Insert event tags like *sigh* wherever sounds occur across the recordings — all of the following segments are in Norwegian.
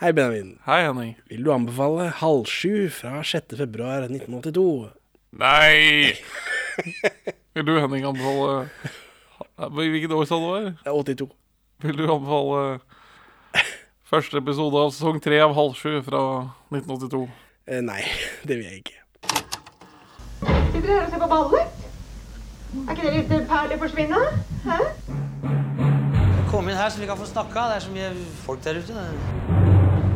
Hei, Benjamin. Hei, Henning. Vil du anbefale Halv sju fra 6. februar 1982? Nei! *laughs* Vil du, Henning, anbefale Hvilket år sa du det var? Er 82. Vil du anbefale første episode av sesong tre av Halv sju fra 1982? Eh, nei, *laughs* det vil jeg ikke. Sitter dere her og ser på ballet? Er ikke det litt perler forsvinne? Hæ? Kom inn her så vi kan få snakka. Det er så mye folk der ute.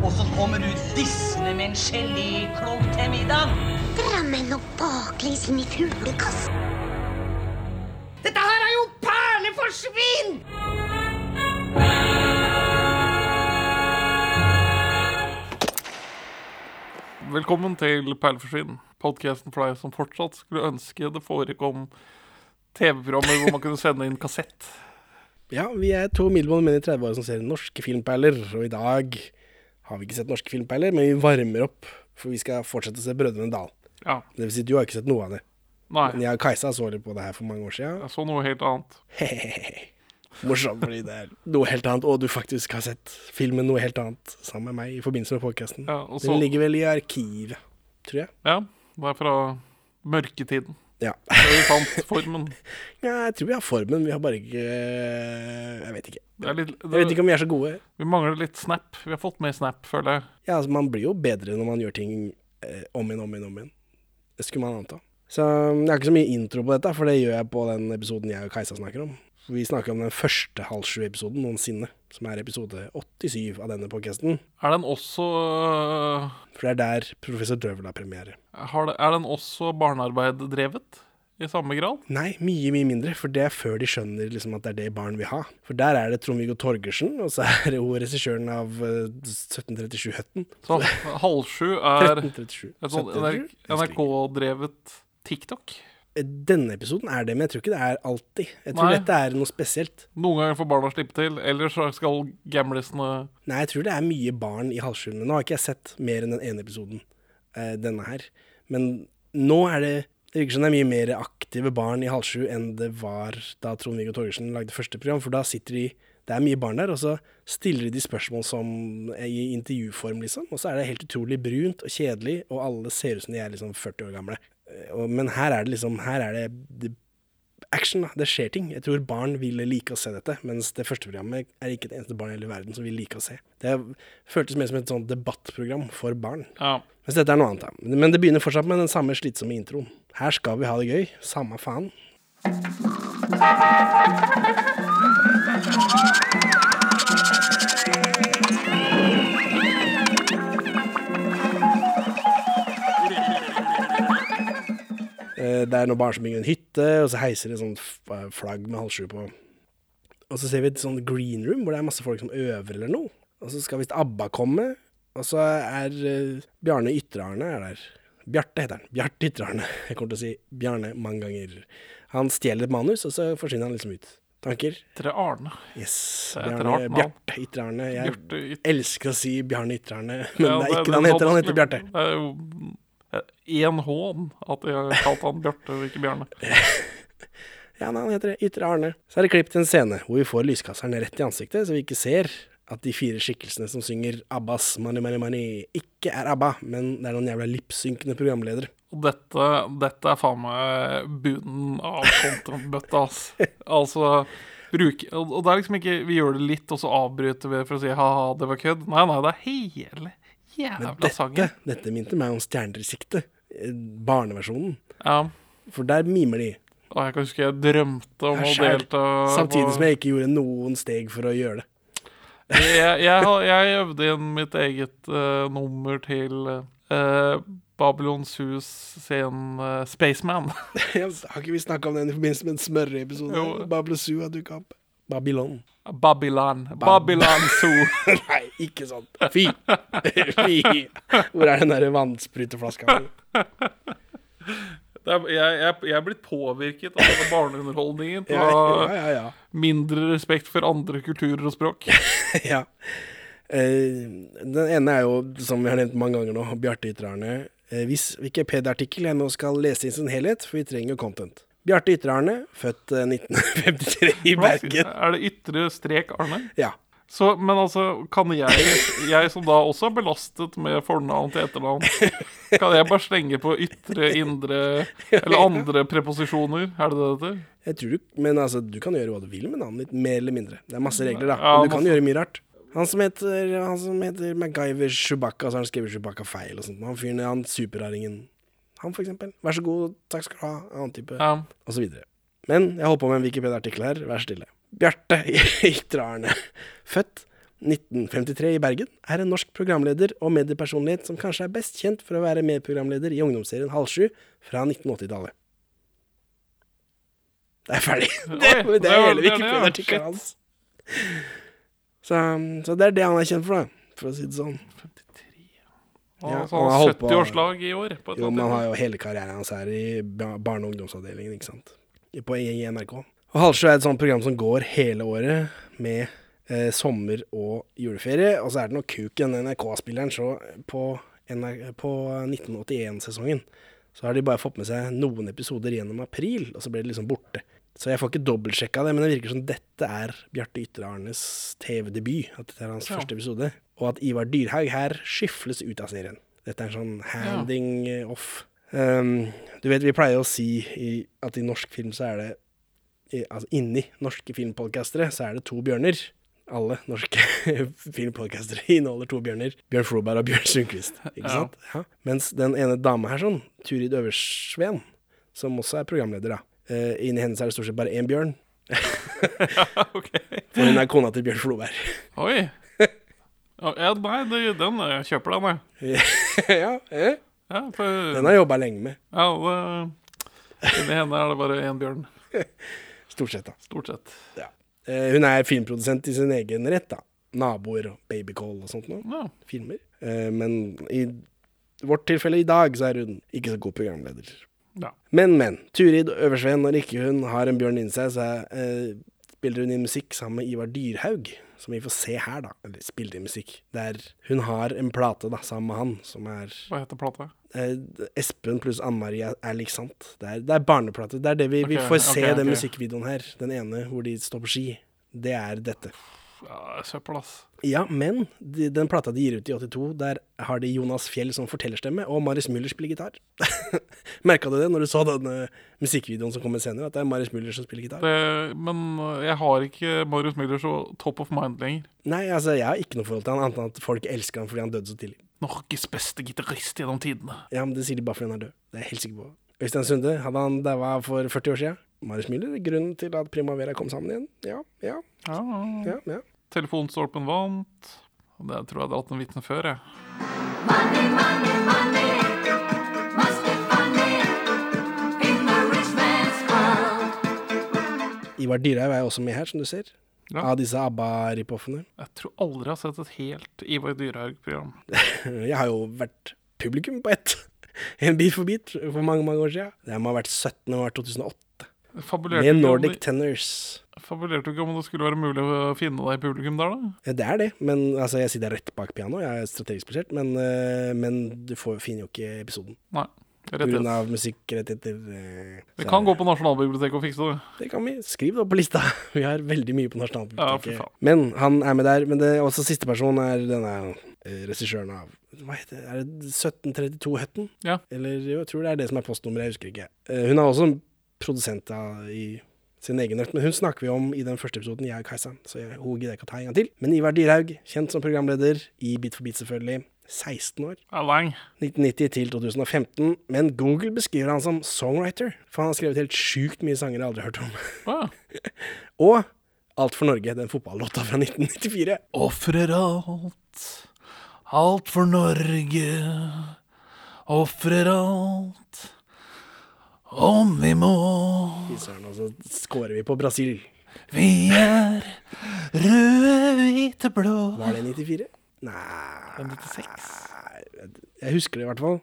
Og så kommer du dissende med en geléklump til middag. Drammen og baklengs inn i fuglekassen. Dette her er jo perleforsvinn! Velkommen til Perleforsvinn, podkasten for deg som fortsatt skulle ønske det forekom TV-programmer hvor man kunne sende inn kassett. Ja, vi er to middelmådige menn i 30-åra som ser norske filmperler. Og i dag har vi ikke sett norske filmperler, men vi varmer opp. For vi skal fortsette å se Brødrene Dal. Ja. Det vil si, du har ikke sett noe av det. Nei, Men jeg og Kajsa så litt på det her for mange år siden. jeg så noe helt annet. *laughs* Morsomt, fordi det er noe helt annet, og du faktisk har sett filmen Noe helt annet sammen med meg i forbindelse med podkasten. Ja, så, Den ligger vel i arkivet, tror jeg. ja, det er fra mørketiden. Ja. Vi fant formen. *laughs* ja, jeg tror vi har formen, vi har bare ikke Jeg vet ikke. Det litt, Jeg vet ikke om vi er så gode. Vi mangler litt snap. Vi har fått mer snap, føler jeg. Ja, altså Man blir jo bedre når man gjør ting eh, om igjen, om igjen, om igjen. Det skulle man anta. Så jeg har ikke så mye intro på dette, for det gjør jeg på den episoden jeg og Kajsa snakker om. Vi snakker om den første halv sju-episoden noensinne, som er episode 87 av denne podcasten. Er den også øh, For det er der Professor Drøvel har premiere. Er den også barnearbeid-drevet? I samme grad? Nei, mye, mye mindre, for det er før de skjønner liksom, at det er det barn vil ha. For der er det Trond-Viggo Torgersen, og så er det hun regissøren av eh, 1737-Høtten. Så halv sju er *laughs* 1337. et 1737? Husker. NRK-drevet TikTok. Denne episoden er det, men jeg tror ikke det er alltid. Jeg tror Nei. dette er noe spesielt. Noen ganger får barna slippe til, eller så skal gamlisene Nei, jeg tror det er mye barn i halvskjulene. Nå har ikke jeg sett mer enn den ene episoden, eh, denne her. Men nå er det Det virker som det er mye mer aktive barn i halv sju enn det var da Trond-Viggo Torgersen lagde første program, for da sitter de Det er mye barn der, og så stiller de spørsmål som i intervjuform, liksom. Og så er det helt utrolig brunt og kjedelig, og alle ser ut som de er liksom 40 år gamle. Eh, men her er det liksom Her er det, det action, da. Det skjer ting. Jeg tror barn ville like å se dette, mens det første programmet er ikke et eneste barn i hele verden som vil like å se. Det føltes mer som et sånt debattprogram for barn. Ja. Mens dette er noe annet, da. Men det begynner fortsatt med den samme slitsomme introen. Her skal vi ha det gøy. Samme faen. Det er noen barn som bygger en hytte, og så heiser det sånn f- flagg med halv sju på. Og så ser vi et sånn green room, hvor det er masse folk som øver eller noe. Og så skal visst ABBA komme, og så er eh, Bjarne Ytre-Arne er der. Bjarte heter han. Bjarte Ytre-Arne. *laughs* Jeg kommer til å si Bjarne mange ganger. Han stjeler et manus, og så forsvinner han liksom ut. Tanker? Tre Arne. Yes. Bjarne. Bjarte Ytre-Arne. Jeg Bjarte Yt- elsker å si Bjarne Ytre-Arne, men Ja, det er ikke det han er heter. Han heter. Bjarte. Det er jo én hån at jeg har kalt han Bjarte og ikke Bjarne. *laughs* Ja, nei, han heter det. Ytre Arne. Så er det klipp til en scene hvor vi får lyskasseren rett i ansiktet, så vi ikke ser at de fire skikkelsene som synger Abbas Money Money Money, ikke er ABBA, men det er noen jævla lipsynkende programledere. Og dette, dette er faen meg bunnen av content-bøtta, ass. Altså Bruk, og det er liksom ikke Vi gjør det litt, og så avbryter vi for å si ha-ha, det var kødd. Nei, nei, det er hele jævla Men dette, sangen. dette minte meg om Stjerner i sikte, eh, barneversjonen. Ja. For der mimer de, Og jeg kan huske jeg drømte om å selv. delta samtidig som jeg ikke gjorde noen steg for å gjøre det. jeg, jeg, har- jeg øvde inn mitt eget eh, nummer til uh, Babylons hus sin eh, Spaceman. *laughs* Har ikke vi snakka om den i forbindelse med en smørreepisode? Jo. Babylon hadde dukka opp. Babylon. Babylon. Babylon *laughs* Zoo. Nei, ikke sånn. Fy! Fy! Hvor er den der vannspruteflaska? Er, jeg, jeg, jeg er blitt påvirket av denne barneunderholdningen til *laughs* Ja, å ha ja, ja. ja. mindre respekt for andre kulturer og språk. *laughs* ja. Eh, den ene er jo, som vi har nevnt mange ganger nå, Bjarte Ytre-Arne. Eh, hvis Wikipedia-artikkel jeg nå skal lese i sin helhet, for vi trenger content. Bjarte Ytre-Arne, født eh, 1953 i Bergen. Er det ytre strek Arne? Ja. Så, men altså, kan jeg, jeg som da også er belastet med fornavn til etternavn, kan jeg bare slenge på ytre, indre eller andre preposisjoner? Er det det det heter? Jeg tror du, men altså, du kan gjøre hva du vil med navnet ditt, mer eller mindre. Det er masse regler, da. Ja, Men du kan gjøre mye rart. Han som heter, han som heter MacGyver Chewbacca, så har han skrevet Chewbacca feil og sånt. Han fyren, han superraringen. Han, for eksempel. Vær så god, takk skal du ha. Annen type. Ja. Videre. Men jeg holder på med en Wikipedia-artikkel her. Vær stille. Bjarte *laughs* Ytre Arne, født 1953 i Bergen, er en norsk programleder og mediepersonlighet som kanskje er best kjent for å være medprogramleder i ungdomsserien Halv sju fra 1980-tallet. Det er ferdig. *laughs* Det, Oi, det, er hele. Wikipedia-artikkelen hans. Så, så det er det han er kjent for, da. For å si det sånn. Og Ja, så har han han holdt på- 70-årslag i år. Jo, men han har jo hele karrieren hans her i barne- og ungdomsavdelingen, ikke sant. På i i NRK. Og Halvsjø er et sånt program som går hele året med eh, sommer- og juleferie. Og så er det noe kuken NRK-spilleren, så på, på 1981-sesongen så har de bare fått med seg noen episoder gjennom april, og så ble det liksom borte. Så jeg får ikke dobbeltsjekka det, men det virker som dette er Bjarte Ytre Arnes TV-debut. At dette er hans Ja. første episode. Og at Ivar Dyrhaug her skyfles ut av serien. Dette er en sånn handing ja. off. Um, du vet, vi pleier å si i, at i norsk film så er det i, Altså inni norske filmpodcastere så er det to bjørner. Alle norske *laughs* filmpodcastere inneholder to bjørner. Bjørn Floberg og Bjørn Sundquist. Ikke Ja. sant? Ja. Mens den ene dama her, sånn, Turid Øversveen, som også er programleder, da. Uh, inni hennes er det stort sett bare én bjørn. *laughs* ok. For hun er kona til Bjørn Floberg. *laughs* Oi. Ja, nei, det, den jeg kjøper den, jeg. *laughs* ja, eh? Ja, for, Den har jeg jobba lenge med. ja, inni henne er det bare én bjørn. Stort sett, da. Stort sett. Ja. Uh, hun er filmprodusent i sin egen rett, da. Naboer og Babycall og sånt noe. Ja. Filmer. Uh, men i vårt tilfelle i dag, så er hun ikke så god programleder. Ja. Men, men. Turid Øversveen, ikke hun har en bjørn inni seg, så eh, spiller hun inn musikk sammen med Ivar Dyrhaug. Som vi får se her, da. Eller spiller inn musikk. Der hun har en plate da, sammen med han, som er Hva heter plata? eh, Espen pluss Anne Marie er, er sant. Det er, det er barneplate. Det er det vi, vi Ok, får se ok, den ok. musikkvideoen her. Den ene hvor de står på ski. Det er dette. Ja, Søppel, ass. Ja, men de, den plata de gir ut i 82, der har de Jonas Fjell som fortellerstemme, og Marius Müller spiller gitar. *laughs* Merka du det når du så den eh, musikkvideoen som kommer senere, at det er Marius Müller som spiller gitar? Det, men uh, jeg har ikke Marius Müller så top of mind lenger. Nei, altså, jeg har ikke noe forhold til han, annet enn at folk elsker han fordi han døde så tidlig. Norges beste gitarist gjennom tidene. Ja, men det sier de bare fordi han er død. Det er jeg helt sikker på. Øystein Sunde, hadde han daua for 40 år siden? Marius Müller, grunnen til at Primavera kom sammen igjen? Ja, ja, Ja, ja. ja. Telefonstolpen vant. Og Det tror jeg det hadde hatt en vitne før, jeg. Money, money, money. Ivar Dyrhaug er jo også med her, som du ser. Ja. Av disse ABBA-ripoffene. Jeg tror aldri jeg har sett et helt Ivar Dyrhaug-program. *laughs* Jeg har jo vært publikum på ett. *laughs* En bit for bit for mange mange år siden. Det må ha vært 17. år 2008. Fabulerte Med Nordic Tenors. Fabulerte du ikke om det skulle være mulig å finne deg i publikum der, da? Det er det, men altså, jeg sitter rett bak piano. Jeg er strategisk plassert, men, eh, men du får, finner jo ikke episoden. Nei. Pga. Musikkrettigheter. eh, Vi kan gå på Nasjonalbiblioteket og fikse det. Det kan vi. Skriv det opp på lista. *laughs* Vi har veldig mye på Ja, Nasjonalbiblioteket. faen. men han er med der. Men det også siste person er denne eh, regissøren av Hva heter det? Er det 1732-Høtten? Ja. Eller jo, jeg tror det er det som er postnummeret, jeg husker ikke. Hun er også en produsent av, i sin egen rett, men hun snakker vi om i den første episoden, jeg og Kajsa, så jeg, hun gidder ikke å ta en gang til. Men Ivar Dyrhaug, kjent som programleder i Bit for bit selvfølgelig, 16 år. Ja, lang. 1990 til 2015, men Google beskriver han som songwriter, for han har skrevet helt sjukt mye sanger jeg aldri har hørt om. Ja. *laughs* Og Alt for Norge, den fotballåta fra 1994. Ofrer alt, alt for Norge. Ofrer alt, om vi må. Fy søren, Og så scorer vi på Brasil. Vi er røde, hvite, blå. Var det 94? Nei 96. Jeg husker det i hvert fall.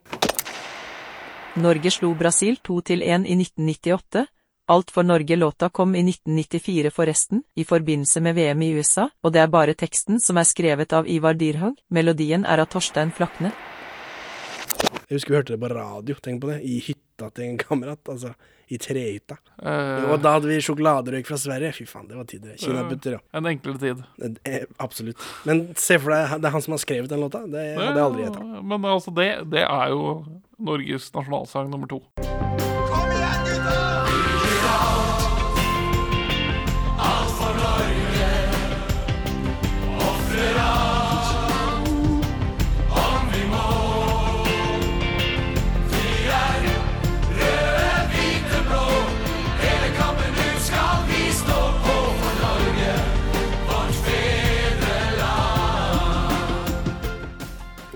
Norge slo Brasil 2-1 i 1998. Alt for Norge-låta kom i 1994 forresten, i forbindelse med VM i USA, og det er bare teksten som er skrevet av Ivar Dyrhaug. Melodien er av Torstein Flakne. Jeg husker vi hørte det på radio, tenk på det, i hytta hytta til en kamerat. Altså i trehytta. Eh, Og da hadde vi sjokoladerøyk fra Sverige. Fy faen, det var tider. Kinaputter, ja. En enklere tid. Eh, Absolutt. Men se for deg, det er han som har skrevet den låta. Det hadde jeg aldri gjetta. Men altså, det, det er jo Norges nasjonalsang nummer to.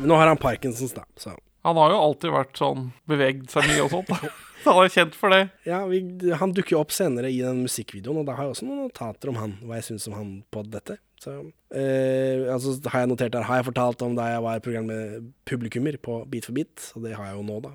Men nå har han Parkinsons, da. Så Han har jo alltid vært sånn bevegd seg mye og sånt. da. *laughs* Så han er kjent for det. ja, vi, han dukker jo opp senere i den musikkvideoen, og da har jeg også noen notater om han, hva jeg syns om han på dette. Så eh, altså har jeg notert der, har jeg fortalt om da jeg var program med publikummer på Beat for beat, og det har jeg jo nå, da.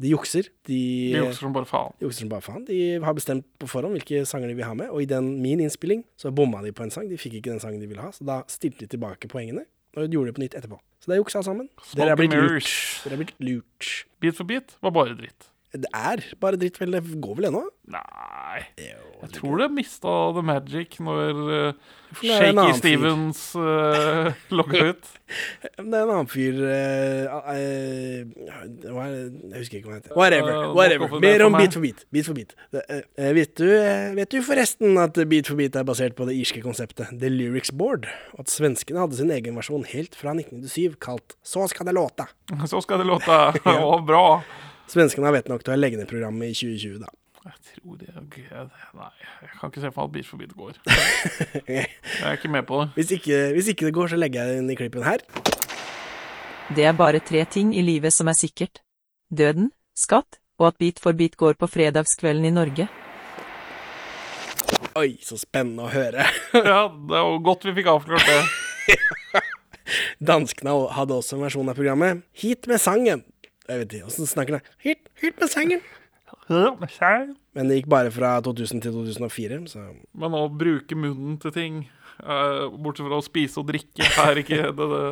De jukser. De, De jukser som bare faen. De jukser som bare faen. De har bestemt på forhånd hvilke sanger de vil ha med, og i den min innspilling så bomma de på en sang. De fikk ikke den sangen de ville ha, så da stilte de tilbake poengene, og gjorde det på nytt etterpå. Så det er juksa sammen. Dere er blitt lurt. Dere er blitt lurt. Bit for bit var bare dritt. Det er bare dritt, vel. Det går vel ennå? Nei Jeg tror det mista the magic når uh, Shaky. Stevens uh, *laughs* logga ut. Det er en annen fyr uh, det? Jeg husker ikke hva han heter. Whatever. Whatever. Mer om. Beat for beat. Beat for beat. Vet, du, vet du forresten at Beat for beat er basert på det irske konseptet The Lyrics Board? Og at svenskene hadde sin egen versjon helt fra 1997 kalt Så skal det låta. *laughs* Så skal det låte. Og *laughs* bra. Svenskene har vett nok til å legge ned programmet i 2020, da. Jeg tror det ok, Nei, jeg kan ikke se for meg at Bit for bit går. *laughs* Jeg er ikke med på det. Hvis ikke, hvis ikke det går, så legger jeg den inn i klippen her. Det er bare tre ting i livet som er sikkert. Døden, skatt, og at Bit for bit går på fredagskvelden i Norge. Oi, så spennende å høre. *laughs* Ja, det er jo godt vi fikk avklart det. *laughs* Danskene hadde også en versjon av programmet. Hit med sangen. Jeg vet ikke åssen snakker de. Hit, hit med sengen. Men det gikk bare fra 2000 til 2004, så Men å bruke munnen til ting, uh, bortsett fra å spise og drikke, er ikke det, det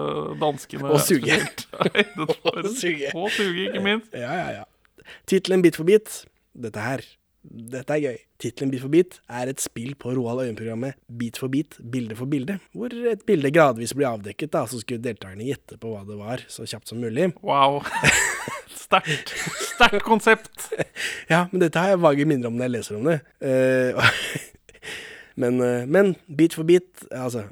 danskene Og suge. *laughs* Nei, det Og suge. Og suge, ikke minst. Ja, ja, ja. Tittelen Bit for bit, dette her, dette er gøy. Tittelen Bit for bit er et spill på Roald Øyen-programmet Bit for bit, bilde for bilde, hvor et bilde gradvis blir avdekket, da, så skulle deltakerne gjette på hva det var, så kjapt som mulig. Wow. *laughs* Sterkt. Sterkt konsept. *laughs* Ja, men dette har jeg vage minner om når jeg leser om det. Eh, *laughs* men, eh, men Bit for bit, altså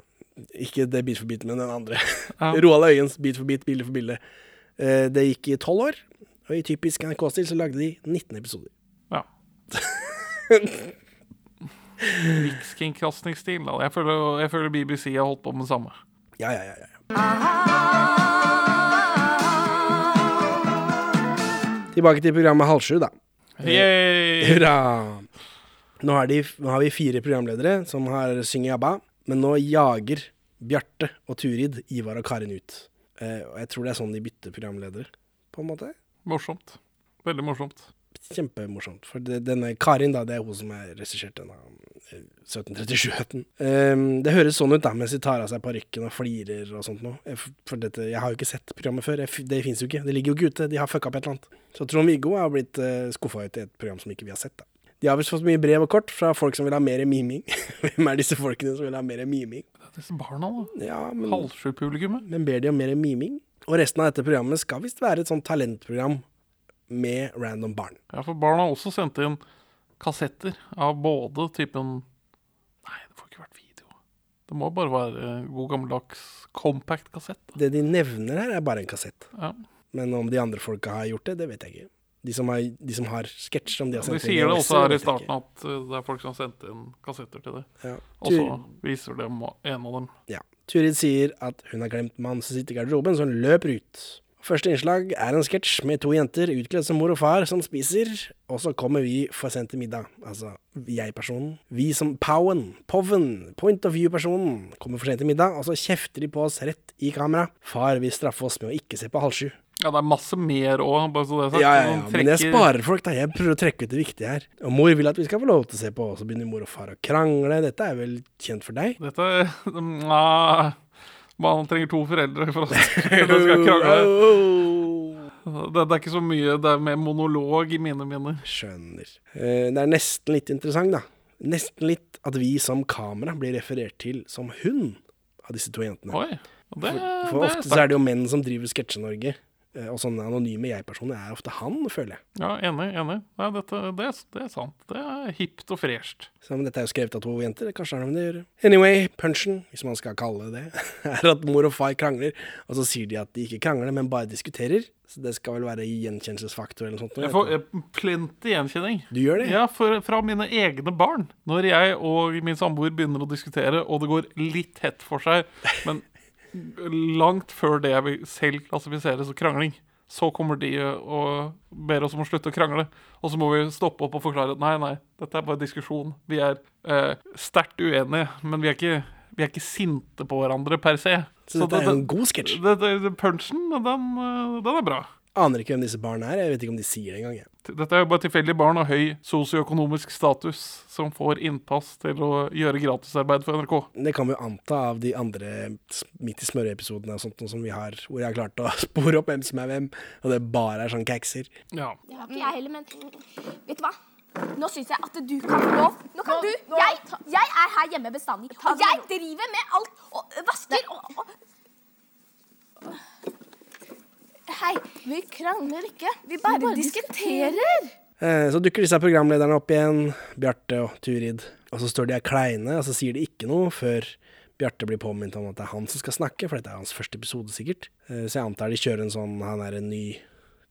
ikke det Bit for bit, men den andre. Ja. Roald Øyens Bit for bit, bilde for bilde. Eh, det gikk i tolv år, og i typisk NRK-stil så lagde de 19 episoder. Rikskringkastingsstil. Jeg føler, jeg føler BBC har holdt på med det samme. Ja, ja, ja. ja. Tilbake til programmet Halv sju, da. Yay! *laughs* Hurra! Nå har, de, nå har vi fire programledere som har synger ABBA, men nå jager Bjarte og Turid Ivar og Karin ut. Eh, og jeg tror det er sånn de bytter programledere, på en måte. Morsomt. Veldig morsomt. Kjempemorsomt. For det, denne Karin, da, det er hun som har regissert denne eh, 1737-hetten. Um, det høres sånn ut da, mens de tar av seg parykken og flirer og sånt noe. Jeg, for dette, jeg har jo ikke sett programmet før. Jeg, det fins jo ikke. Det ligger jo ikke ute. De har fucka opp et eller annet. Så Trond-Viggo har blitt uh, skuffa ut i et program som ikke vi har sett. da. De har visst fått mye brev og kort fra folk som vil ha mer miming. *laughs* Hvem er disse folkene som vil ha mer miming? Disse barna, da. Ja, Halvsju-publikummet. men ber de om mer miming? Og resten av dette programmet skal visst være et sånt talentprogram med random barn. Ja, for barn har også sendt inn kassetter av både typen Nei, det får ikke vært video. Det må bare være god gammeldags compact-kassett. Det de nevner her, er bare en kassett. Ja. Men om de andre folka har gjort det, det vet jeg ikke. De som har, de som har sketsj om de har De sendt sier det også her i starten at uh, det er folk som har sendt inn kassetter til det. Ja. Og så viser de en av dem. Ja. Turid sier at hun har glemt mannen som sitter i garderoben, så hun løper ut. Første innslag er en sketsj med to jenter utkledd som mor og far som spiser, og så kommer vi for sent til middag. Altså jeg-personen. Vi som Powen, Poven, point of view-personen, kommer for sent til middag, og så kjefter de på oss rett i kamera. Far vil straffe oss med å ikke se på halv sju. Ja, det er masse mer òg, bare så det er sagt. Ja, ja, ja, men jeg sparer folk, da. Jeg prøver å trekke ut det viktige her. Og mor vil at vi skal få lov til å se på, og så begynner mor og far å krangle. Dette er vel kjent for deg? Dette Nei *laughs* Man trenger to foreldre for at *laughs* det skal krangle. Det, det er ikke så mye Det er mer monolog i mine minner. Skjønner. Eh, Det er nesten litt interessant, da. Nesten litt at vi som kamera blir referert til som hun av disse to jentene. Oi. Det, For, for det ofte så er det jo menn som driver Sketsje-Norge. Eh, Og sånne anonyme jeg-personer er ofte han, føler jeg. Ja, enig. enig. Nei, dette, det, det er sant. Det er hipt og fresht. Så, men dette er jo skrevet av to jenter, kanskje har de det å gjøre. Anyway, punchen, hvis man skal kalle det det, *laughs* er at mor og far krangler. Og så sier de at de ikke krangler, men bare diskuterer. Så det skal vel være gjenkjennelsesfaktor eller noe sånt. Jeg får eh, plenty gjenkjenning. Du gjør det? Ja, for, fra mine egne barn. Når jeg og min samboer begynner å diskutere, og det går litt hett for seg, men langt før det jeg selv klassifisere som krangling, så kommer de og ber oss om å slutte å krangle. Og så må vi stoppe opp og forklare at nei, nei, dette er bare diskusjon. Vi er eh, sterkt uenige, men vi er, ikke, vi er ikke sinte på hverandre per se. Så dette er en god sketsj. det- det- det- Punchen, den, eh, den er bra. Aner ikke hvem disse barna er. Jeg vet ikke om de sier det engang. Ja. Dette er jo bare tilfeldige barn av høy sosioøkonomisk status som får innpass til å gjøre gratisarbeid for NRK. Det kan vi jo anta av de andre midt i smørøyepisodene og sånt noe som vi har, hvor jeg har klart å *laughs* spore opp hvem som er hvem, og det bare er sånn kakser. Ja. Det har ikke jeg heller, men vet du hva? Nå syns jeg at du kan få lov. Nå kan du. Jeg, jeg er her hjemme bestandig. Og jeg driver med alt og vasker og, og Hei, vi krangler ikke. Vi bare, diskuterer. Eh, Så dukker disse programlederne opp igjen, Bjarte og Turid. Og så står de her kleine, og så sier de ikke noe før Bjarte blir påminnet om at det er han som skal snakke, for dette er hans første episode, sikkert. Eh, Så jeg antar de kjører en sånn 'han er en ny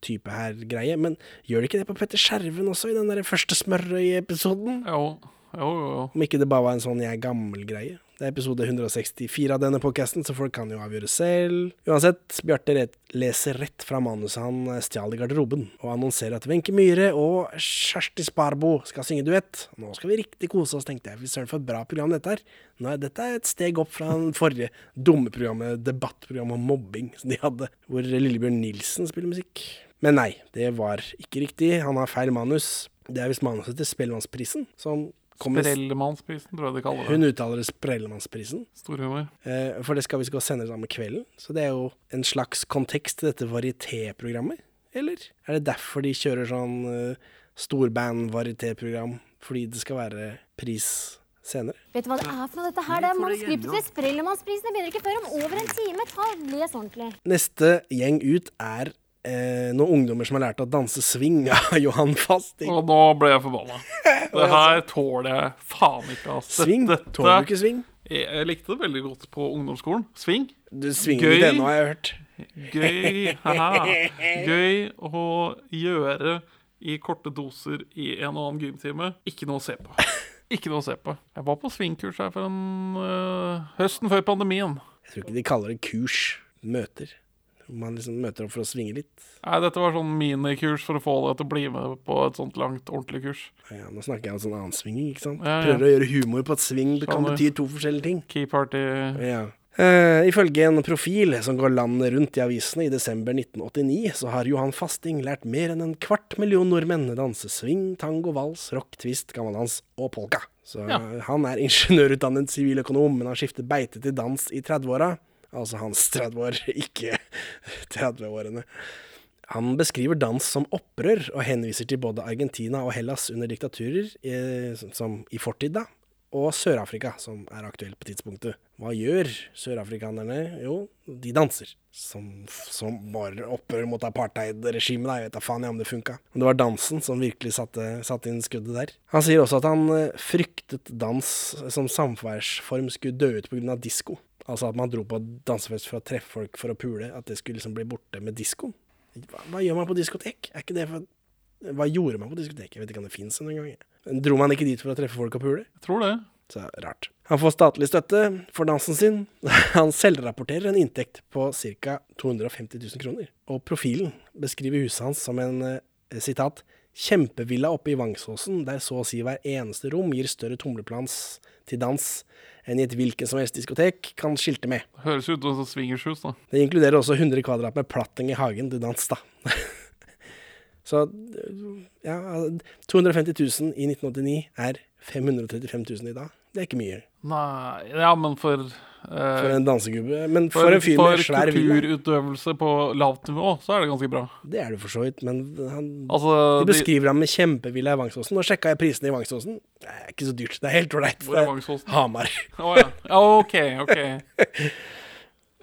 type her'-greie. Men gjør de ikke det på Petter Skjerven også, i den der første Smørøy-episoden? Jo, jo, jo. Om ikke det bare var en sånn 'jeg er gammel'-greie. Det er episode 164 av denne podkasten, så folk kan jo avgjøre selv. Uansett, Bjarte leser rett fra manuset han eh, stjal i garderoben, og annonserer at Wenche Myhre og Kjersti Sparbo skal synge duett. Nå skal vi riktig kose oss, tenkte jeg. Fy søren, for et bra program dette er. Nå er dette er et steg opp fra den forrige dumme programmet, debattprogrammet om mobbing, som de hadde, hvor Lillebjørn Nilsen spiller musikk. Men nei, det var ikke riktig. Han har feil manus. Det er visst manuset til Spellemannsprisen, som Sprellemannsprisen, tror jeg de kaller det. hun uttaler det Sprellemannsprisen, Stor humor. eh, for det skal vi skal sende samme kvelden. Så det er jo en slags kontekst til dette varieté-programmet, eller? Er det derfor de kjører sånn uh, storband-varieté-program? Fordi det skal være pris senere? Vet du hva det er for noe, dette her? Det er manuskriptet til Sprellemannsprisen. Det begynner ikke før om over en time. Ta, Les ordentlig. Neste gjeng ut er eh, noen ungdommer som har lært å danse swing av *laughs* Johan Fasting. Og nå ble jeg forbanna. Det her tåler jeg faen ikke. ass. Swing? dette- Tåler du ikke swing? Jeg, jeg likte det veldig godt på ungdomsskolen. Swing. Du svinger Gøy. litt ennå, har jeg hørt. Gøy. haha. *laughs* Gøy å gjøre i korte doser i en og annen gymtime. Ikke noe å se på. Ikke noe å se på. Jeg var på swingkurs her for en øh, høsten før pandemien. Jeg tror ikke de kaller det kurs. Møter. Man liksom møter opp for å svinge litt. Nei, dette var sånn minikurs for å få deg til å bli med på et sånt langt, ordentlig kurs. Ja, nå snakker jeg om sånn annen svinging, ikke sant? Ja, ja. Prøver å gjøre humor på at sving det kan bety to forskjellige ting. Key party. Ja. Uh, ifølge en profil som går landet rundt i avisene i desember 1989, så har Johan Fasting lært mer enn en kvart million nordmenn danse swing, tango, vals, rock, twist, gammeldans og polka. Så Ja. han er ingeniørutdannet siviløkonom, men han skifter beite til dans i 30-åra. Altså hans 30 år, ikke 30-årene. Han beskriver dans som opprør, og henviser til både Argentina og Hellas under diktaturer, i, som i fortid, da, og Sør-Afrika, som er aktuelt på tidspunktet. Hva gjør sørafrikanerne? Jo, de danser. Som, som var opprør mot apartheid-regimet. da. Jeg vet da faen jeg om det funka. Men det var dansen som virkelig satte, satte inn skuddet der. Han sier også at han eh, fryktet dans som samværsform skulle dø ut pga. disko. Altså at man dro på dansefest for å treffe folk for å pule. At det skulle liksom bli borte med diskoen. Hva, hva gjør man på diskotek? Er ikke det for Hva gjorde man på diskoteket? Jeg vet ikke om det fins engang. Dro man ikke dit for å treffe folk og pule? Jeg tror det. Så rart. Han får statlig støtte for dansen sin. *laughs* Han selvrapporterer en inntekt på ca. 250 000 kroner. Og profilen beskriver huset hans som en eh, sitat kjempevilla oppe i Vangsåsen, der så å si hver eneste rom gir større tumleplans til dans enn i et hvilken som helst diskotek kan skilte med. Høres ut som swingershus, da. Det inkluderer også 100 kvadrat med platting i hagen til dans, da. *laughs* Så ja, 250 000 i 1989 er 535 000 i dag. Det er ikke mye. Nei Ja, men for eh, For en dansegubbe. Men for, for, en fyr med svær villa, kulturutøvelse på lavt nivå, så er det ganske bra. det er det for så vidt, men han Altså, De de, beskriver ham med kjempevilla i Vangsåsen. Nå sjekka jeg prisene i Vangsåsen. Det er ikke så dyrt. Det er helt ålreit. Hvor er Vangsåsen? Hamar. Å ja. ja. OK, OK. *laughs*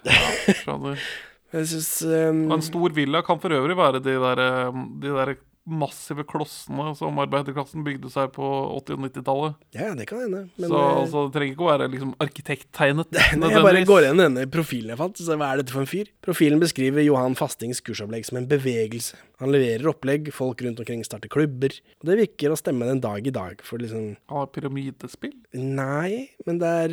Ja, skjønner. Synes, um, en stor villa kan for øvrig være de der, eh, de der massive klossene som arbeiderklassen bygde seg på 80- og 90-tallet. Ja, det kan hende. Men Så eh, altså, det trenger ikke å være liksom arkitekttegnet. *laughs* Nei, jeg bare går igjen denne profilen jeg fant. Så hva er dette for en fyr? Profilen beskriver Johan Fastings kursopplegg som en bevegelse. Han leverer opplegg, folk rundt omkring starter klubber. Og det virker å stemme den dag i dag. For liksom har pyramidespill. Nei, men det er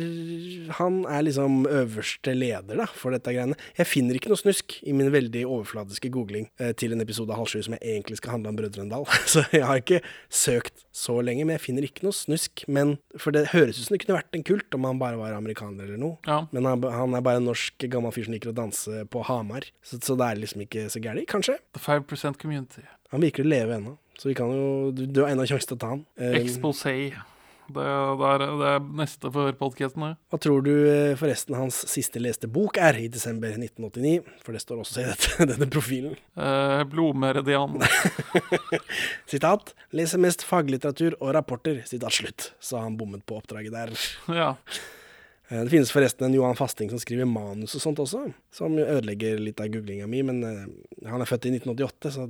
Han er liksom øverste leder da, for dette greiene. Jeg finner ikke noe snusk i min veldig overfladiske googling eh, til en episode av Halv sju som jeg egentlig skal handle om Brødrene Dal. *laughs* Så jeg har ikke søkt så lenge, men jeg finner ikke noe snusk. Men For det høres ut som det kunne vært en kult om han bare var amerikaner eller noe. Ja. Men han, han er bare en norsk gammel fyr som liker å danse på Hamar. Så, så det er liksom ikke så gærent. Kanskje. The 5 Community. Han virker å leve ennå. Så vi kan jo Du, du har ennå sjanse til å ta han. Eh, Exposé. Det, det, er, det er neste for podkasten. Hva tror du eh, forresten hans siste leste bok er i desember 1989? For det står også i dette, *laughs* denne profilen. Eh, Blodmeridian. *laughs* Sitat. Leser mest faglitteratur og rapporter. Sitat slutt. Så han bommet på oppdraget der. Ja. Eh, Det finnes forresten en Johan Fasting som skriver manus og sånt også, som ødelegger litt av googlinga mi, men eh, han er født i 1988, så,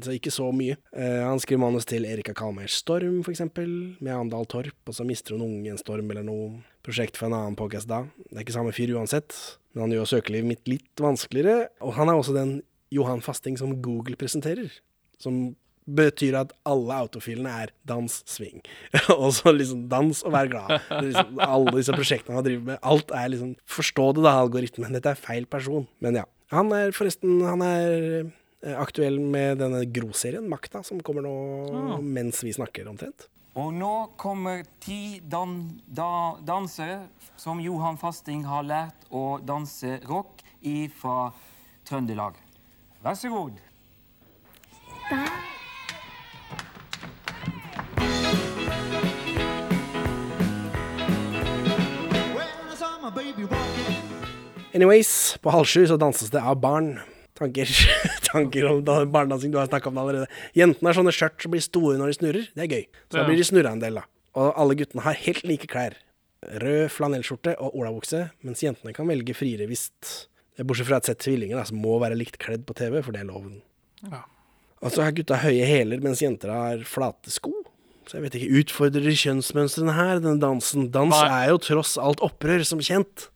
så ikke så mye. Eh, han skriver manus til Erika Kalmeirs Storm, for eksempel, med Andal Torp, og så mister hun ungen storm eller noe. Prosjekt for en annen podcast da. Det er ikke samme fyr uansett, men han gjør søkelivet mitt litt vanskeligere. Og han er også den Johan Fasting som Google presenterer, som betyr at alle autofilene er dans, sving. *laughs* og så liksom dans og vær glad. Liksom, alle disse prosjektene han driver med. Alt er liksom Forstå det, da, algoritmen. Dette er feil person. Men ja. Han er forresten Han er eh, aktuell med denne Gro-serien, Makta, som kommer nå Ah. mens vi snakker, omtrent. Og nå kommer ti dan da dansere som Johan Fasting har lært å danse rock i fra Trøndelag. Vær så god. Anyways, på halv sju så danses det av barn. Tanker, *laughs* tanker om da- barnedansing, du har snakka om det allerede. Jentene har sånne skjørt som blir store når de snurrer. Det er gøy. Så da blir de snurra en del, da. Og alle guttene har helt like klær. Rød flanellskjorte og olabukse, mens jentene kan velge friere hvis Bortsett fra et sett tvillinger da, som må være likt kledd på TV, for det er loven. Ja. Og så har gutta høye hæler, mens jenter har flate sko. Så jeg vet ikke, utfordrer kjønnsmønstrene her, denne dansen? Dans er jo tross alt opprør, som kjent.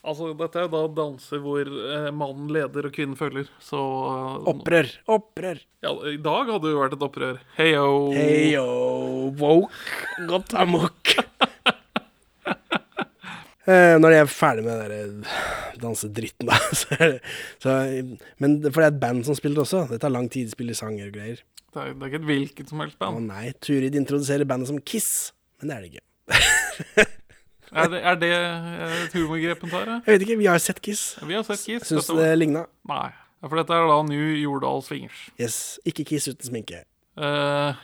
Altså, dette er jo da danser hvor eh, mannen leder og kvinnen følger, så eh, Opprør, opprør. Ja, I dag hadde det jo vært et opprør. Heyo. Heyo, woke, godt amok. *laughs* Eh, Når jeg er ferdig med den der dansedritten, da *laughs* så er det, så, Men for det er et band som spiller også. Det tar lang tid, de spiller sanger og greier. Det er, det er ikke et hvilket som helst Å band. nei, Turid introduserer bandet som Kiss. Men det er det ikke. *laughs* Er det, er det eh, et humorgrep hun tar? Ja? Jeg vet ikke, vi har sett Kiss. Vi har sett Kiss. Syns det ligna. Nei. For dette er da New Jordal Swingers. Yes. Ikke Kiss uten sminke. Uh,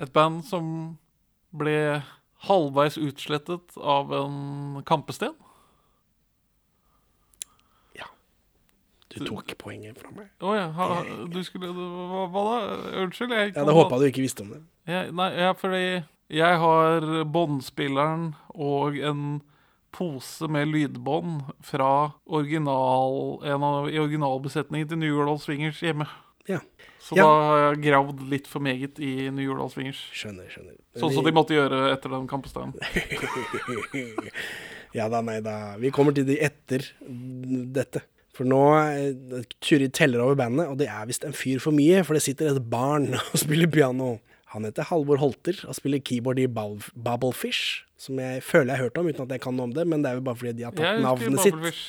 et band som ble halvveis utslettet av en kampesten. Du tok poenget fra meg. Å ja, ha, du skulle hva, hva da? Unnskyld? Jeg Jeg hadde håpa du ikke visste om det. Ja, nei, ja, fordi jeg har båndspilleren og en pose med lydbånd fra original, en av, i originalbesetningen til New York Swingers hjemme. Ja. Så Ja. da har jeg gravd litt for meget i New York Swingers. Skjønner, skjønner. Sånn som de måtte gjøre etter den kampesteinen. *laughs* ja da, nei da. Vi kommer til de etter dette. For nå eh, Turid teller over bandet, og det er visst en fyr for mye, for det sitter et barn og spiller piano. Han heter Halvor Holter og spiller keyboard i Bubblefish, som jeg føler jeg har hørt om, uten at jeg kan noe om det, men det er jo bare fordi de har tatt navnet sitt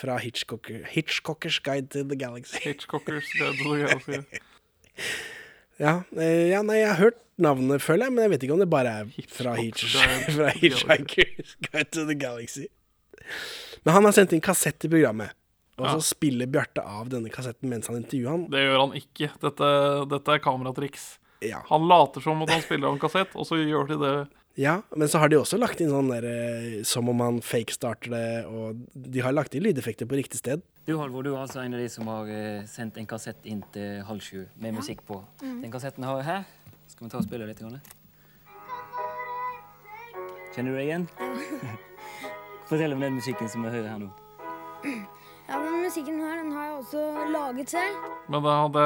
fra Hitchcocker, Hitchcockers Guide to the Galaxy. *laughs* Hitchcockers Guide to the Galaxy. *laughs* Ja, eh, ja, nei, jeg har hørt navnet, føler jeg, men jeg vet ikke om det bare er fra, Hitch, fra to the *laughs* Hitchhiker's Guide to the Galaxy. Men han har sendt inn kassett i programmet, og Ja. så spiller Bjarte av denne kassetten mens han intervjuer han. Det gjør han ikke. Dette, dette er kameratriks. Ja. Han later som at han spiller av en kassett, og så gjør de det Ja, men så har de også lagt inn sånn der eh, som om han fake-starter det, og de har lagt inn lydeffekter på riktig sted. Du Halvor, du er altså en av de som har eh, sendt en kassett inn til halv sju med musikk på. Mm. Den kassetten har jeg her. Skal vi ta og spille litt? Grann? Kjenner du deg igjen? *laughs* Fortell om den musikken som vi hører her nå. *clears throat* Ja, men musikken her, den har jeg også laget selv. Men det, det,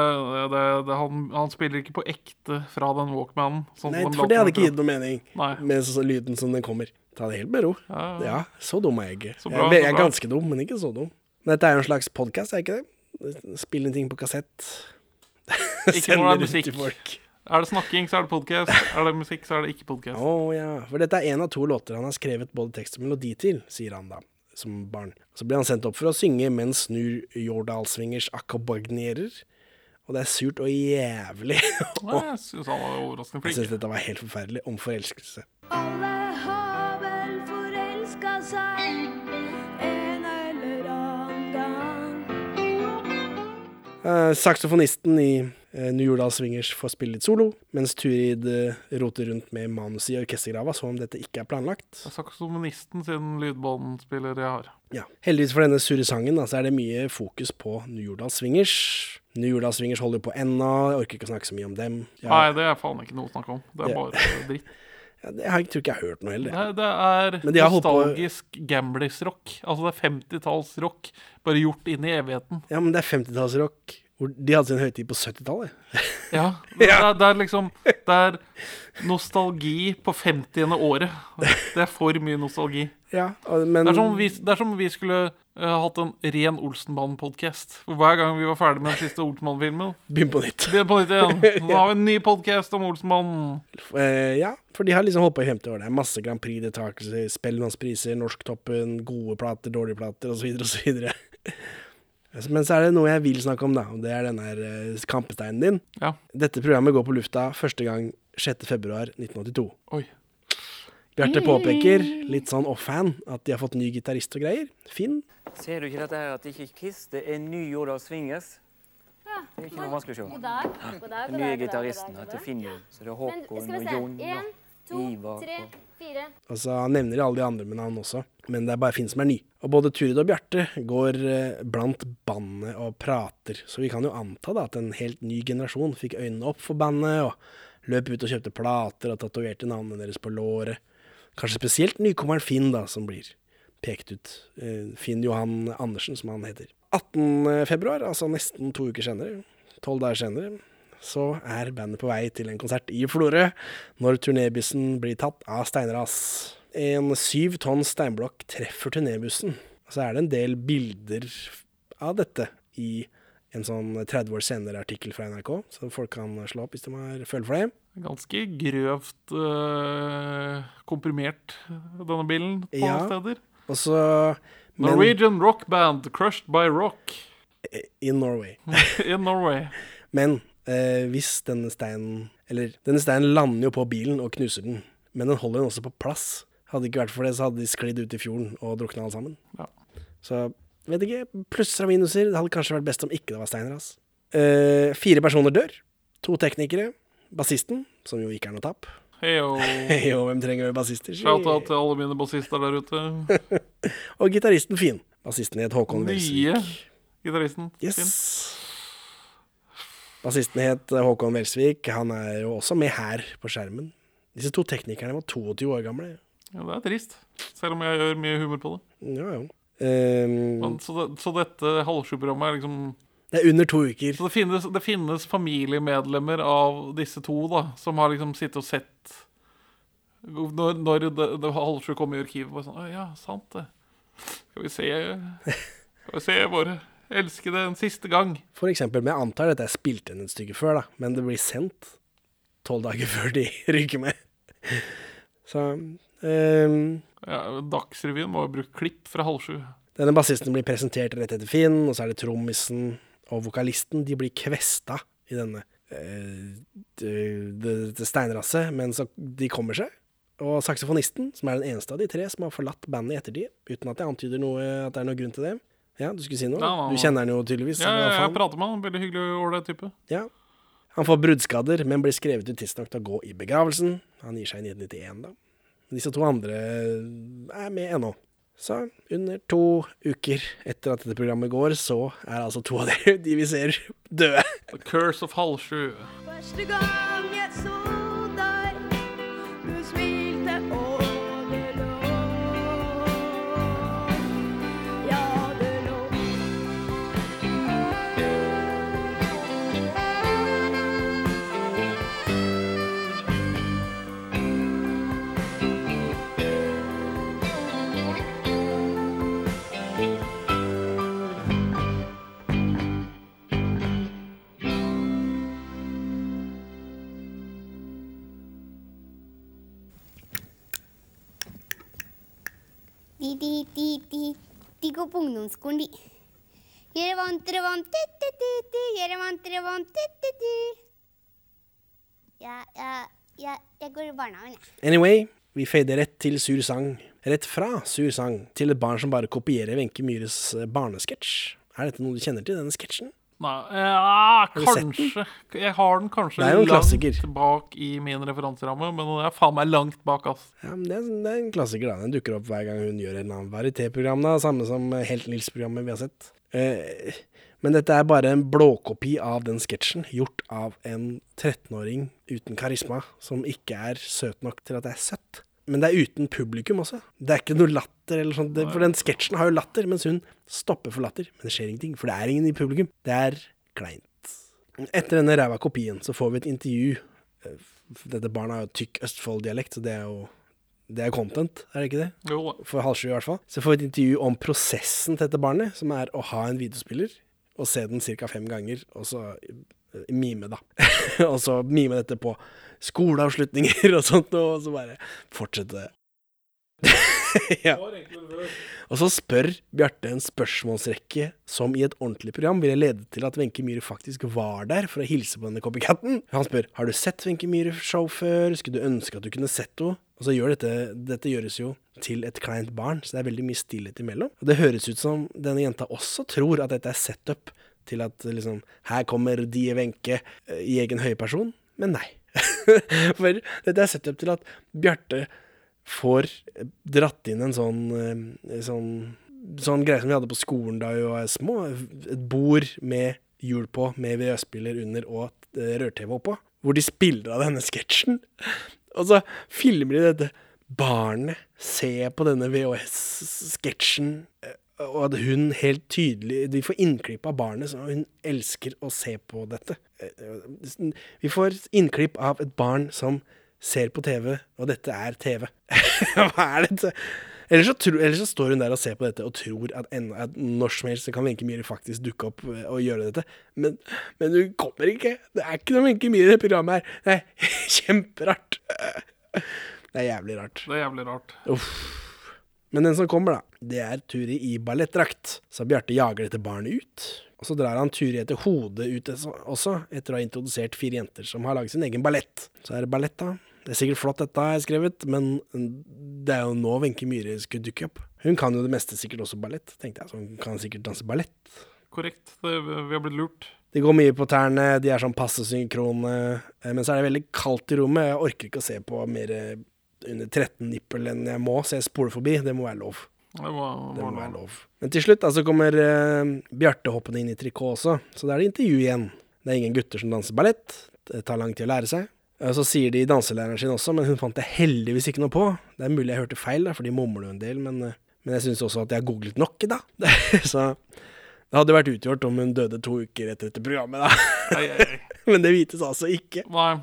det, det, han, han spiller ikke på ekte fra den Walkmanen. sånn Nei, for det hadde ikke gitt noe mening Nei. med så, så lyden som den kommer. Ta det helt med ro. Ja, ja. Ja, så dum er jeg ikke. Jeg jeg er ganske dum, men ikke så dum. Dette er jo en slags podkast, er ikke det? Spille ting på kassett. Ikke Sende når det er musikk. til folk. Er det snakking, så er det podkast. Er det musikk, så er det ikke podkast. Å ja. For dette er en av to låter han har skrevet både tekst og melodi til, sier han da, som barn. Så blir han sendt opp for å synge mens snur Jordalsvingers akkobagnerer. Og det er surt og jævlig. *laughs* Nei, jeg syns han var overraskende Jeg flink. syns dette var helt forferdelig. Om forelskelse. Alle har vel forelska seg en eller annen gang. Eh, saksofonisten i New Jordal Swingers får spille litt solo, mens Turid eh, roter rundt med manuset i orkestergrava som om dette ikke er planlagt. Det er saksofonisten sin lydbåndspiller jeg har. Ja. Heldigvis for denne sure sangen så er det mye fokus på New Jordal Swingers. New Jordal Swingers holder på ennå, jeg orker ikke å snakke så mye om dem. Ja, Nei, det er faen ikke noe å snakke om. Det er bare *laughs* dritt. ja, det har jeg tror ikke jeg har hørt noe heller. Det, det er de har på- nostalgisk gamblers-rock. Altså det er 50-tallsrock, bare gjort inn i evigheten. Ja, men det er 50-tallsrock. De hadde sin høytid på 70-tallet. *laughs* Ja, det, er, det er liksom Det er nostalgi på 50. året. Det er for mye nostalgi. Ja, men Det er vi, det er som om vi skulle uh, hatt en ren Olsenbanen-podkast. Hver gang vi var ferdig med den siste Olsenbanen-filmen Begynn på nytt. Begynn på nytt igjen. *laughs* Nå har vi en ny podkast om Olsenbanen. Uh, ja, for de har liksom holdt på i 50 år. Det er masse Grand Prix-deltakelser, Spellemannspriser, Norsktoppen, gode plater, dårlige plater osv. osv. Men så er det noe jeg vil snakke om, da, og det er den her eh, kampesteinen din. Ja. Dette programmet går på lufta første gang 6. februar 1982. Oi. Bjarte påpeker, litt sånn offhand, at de har fått ny gitarist og greier. Finn. Ser du ikke dette her at det ikke er Kiss, det er Ny Jordal Swingers? Det er ikke noe vanskelig å se. God dag. God dag, god dag, Den nye gitaristen heter Finn. Så det er Håkon og. Jon og Ivar og fire. Altså, Han nevner alle de andre med navn også, men det er bare Finn som er ny. Og både Turid og Bjarte går eh, blant bandet og prater, så vi kan jo anta da at en helt ny generasjon fikk øynene opp for bandet, og løp ut og kjøpte plater og tatoverte navnene deres på låret. Kanskje spesielt nykommeren Finn, da, som blir pekt ut. Eh, Finn Johan Andersen, som han heter. 18. februar, altså nesten to uker senere, tolv dager senere, så er bandet på vei til en konsert i Florø, når turnébussen blir tatt av steinras. En syv tonn steinblokk treffer turnébussen. Så er det en del bilder av dette i en sånn 30 år senere-artikkel fra NRK, så folk kan slå opp hvis de har følge for det. Ganske grøvt øh, komprimert, denne bilen, på Ja. steder. Og så men- Norwegian rock band crushed by rock In Norway. *laughs* in Norway. Men eh, hvis denne steinen Eller denne steinen lander jo på bilen og knuser den, men den holder den også på plass. Hadde det ikke vært for det, så hadde de sklidd ut i fjorden og drukna alle sammen. Ja. Så vet ikke. Plusser og minuser. Det hadde kanskje vært best om ikke det var steiner. ass. Eh, fire personer dør. To teknikere. Bassisten, som jo ikke er noe tap. Heyo. *laughs* og hvem trenger bassister? si? Shout-out til alle mine bassister der ute. *laughs* og gitaristen Finn. Bassisten het Håkon Welsvik. Nye gitaristen. Yes. Finn. Bassisten het Håkon Welsvik. Han er jo også med her på skjermen. Disse to teknikerne var 22 år gamle. Ja, det er trist. Selv om jeg gjør mye humor på det. Ja, ja. Um, Men, så, det, så dette halvsjuprogrammet er liksom det er under to uker. Så det finnes, det finnes familiemedlemmer av disse to da som har liksom sittet og sett Når, når det, det halvsju kom i arkivet, bare sånn Å ja, sant det. Skal vi se Skal vi se våre elskede en siste gang. For eksempel, men jeg antar dette er spilt inn et stykke før, da. Men det blir sendt tolv dager *laughs* før de ryker med. Så um, Ja, Dagsrevyen må ha brukt klipp fra halv sju. Denne bassisten blir presentert rett etter Finn, og så er det trommisen og vokalisten. De blir kvesta i denne eh, det- det- det steinrasset, men så de kommer seg. Og saksofonisten, som er den eneste av de tre som har forlatt bandet i ettertid, uten at jeg antyder noe, at det er noe grunn til det. Ja, du skulle si noe? Ja. Du kjenner han jo tydeligvis. Ja, ja, jeg prater med han. Veldig hyggelig og ålreit type. Ja. Han får bruddskader, men blir skrevet ut tidsnok til å gå i begravelsen. Han gir seg i 1991, da. Disse to andre er med ennå. Så under to uker etter at dette programmet går, så er altså to av dere, de vi ser, døde. The Curse of halv sju. Første gang jeg så De, de, de, de, de går på ungdomsskolen, de. Gjøre vant, dere vant, du. Gjøre vant, dere vant, du. Ja, ja, ja, jeg går i barnehagen, jeg. Anyway, vi fader rett til sur sang. Rett fra sur sang til et barn som bare kopierer Wenche Myhres eh, barnesketsj. Er dette noe du kjenner til, denne sketsjen? Nei, den? kanskje. Jeg har den kanskje Det en klassiker. langt bak i min referanseramme, men den er faen meg langt bak, ass. Ja, men det, er, det er en klassiker, da. Den dukker opp hver gang hun gjør en eller annen varieté-program. Samme som eh, Helt Nils-programmet vi har sett. Eh, men dette er bare en blåkopi av den sketsjen, gjort av en 13-åring uten karisma, som ikke er søt nok til at det er søtt. Men det er uten publikum også. Det er ikke noe latter eller sånt. For den sketsjen har jo latter, mens hun stopper for latter. Men det skjer ingenting, for det er ingen i publikum. Det er kleint. Etter denne ræva kopien så får vi et intervju. Eh, Dette barnet har jo tykk Østfold-dialekt, så det er jo det er content, er det ikke det? Jo. For halv sju i hvert fall. Så får vi et intervju om prosessen til dette barnet, som er å ha en videospiller og se den ca. fem ganger, og så mime, da. *laughs* og så mime dette på skoleavslutninger og sånt, og så bare fortsette. *laughs* ja. Og så spør Bjarte en spørsmålsrekke som i et ordentlig program ville ledet til at Wenche Myhre faktisk var der for å hilse på denne copycaten. Han spør har du sett Wenche Myhre-show før, skulle du ønske at du kunne sett henne? Og så gjør dette, dette gjøres jo til et kleint barn, så det er veldig mye stillhet imellom. Og det høres ut som denne jenta også tror at dette er setup til at liksom Her kommer Die Wenche eh, i egen høye person. Men nei. *laughs* For dette er sett opp til at Bjarte får dratt inn en sånn, eh, sånn Sånn greie som vi hadde på skolen da vi var små. Et bord med hjul på, med VØ-spiller under og eh, rør-TV oppå. Hvor de spiller av denne sketsjen. *laughs* Og så filmer de dette barnet se på denne VHS-sketsjen, eh, og at hun helt tydelig De får innklipp av barnet, så hun elsker å se på dette. Eh, Vi får innklipp av et barn som ser på TV, og dette er TV. *laughs* Hva er dette? Ellers så, tro, så står hun der og ser på dette og tror at, en, at når som helst kan Wenche Myhre faktisk dukke opp eh, og gjøre dette. Men, men hun kommer ikke. Det er ikke noe Wenche Myhre i det programmet her. Det er *laughs* kjemperart. Det er jævlig rart. Det er jævlig rart. Uff. Men den som kommer, da, det er Turi i ballettdrakt. Så Bjarte jager dette barnet ut. Og så drar han Turi etter hodet ut også, etter å ha introdusert fire jenter som har laget sin egen ballett. Så er det ballett, da. Det er sikkert flott, dette har jeg skrevet, men det er jo nå Wenche Myhre skulle dukke opp. Hun kan jo det meste, sikkert også ballett, tenkte jeg. Så hun kan sikkert danse ballett. Korrekt. Det, vi har blitt lurt. De går mye på tærne, de er sånn passe synkrone, eh, men så er det veldig kaldt i rommet. Jeg orker ikke å se på mer eh, under 13 nippel enn jeg må, så jeg spoler forbi. Det må være lov. Det må, Det må være lov. Men til slutt altså, kommer eh, Bjarte hoppende inn i trikot også, så da er det intervju igjen. Det er ingen gutter som danser ballett. Det tar lang tid å lære seg. Og så sier de danselæreren sin også, men hun fant det heldigvis ikke noe på. Det er mulig jeg hørte feil, da, for de mumler jo en del, men, eh, men jeg syns også at jeg har googlet nok, da. *laughs* så det hadde vært utgjort om hun døde to uker etter dette programmet, da. Ei, ei, ei. men det vites altså ikke. Nei.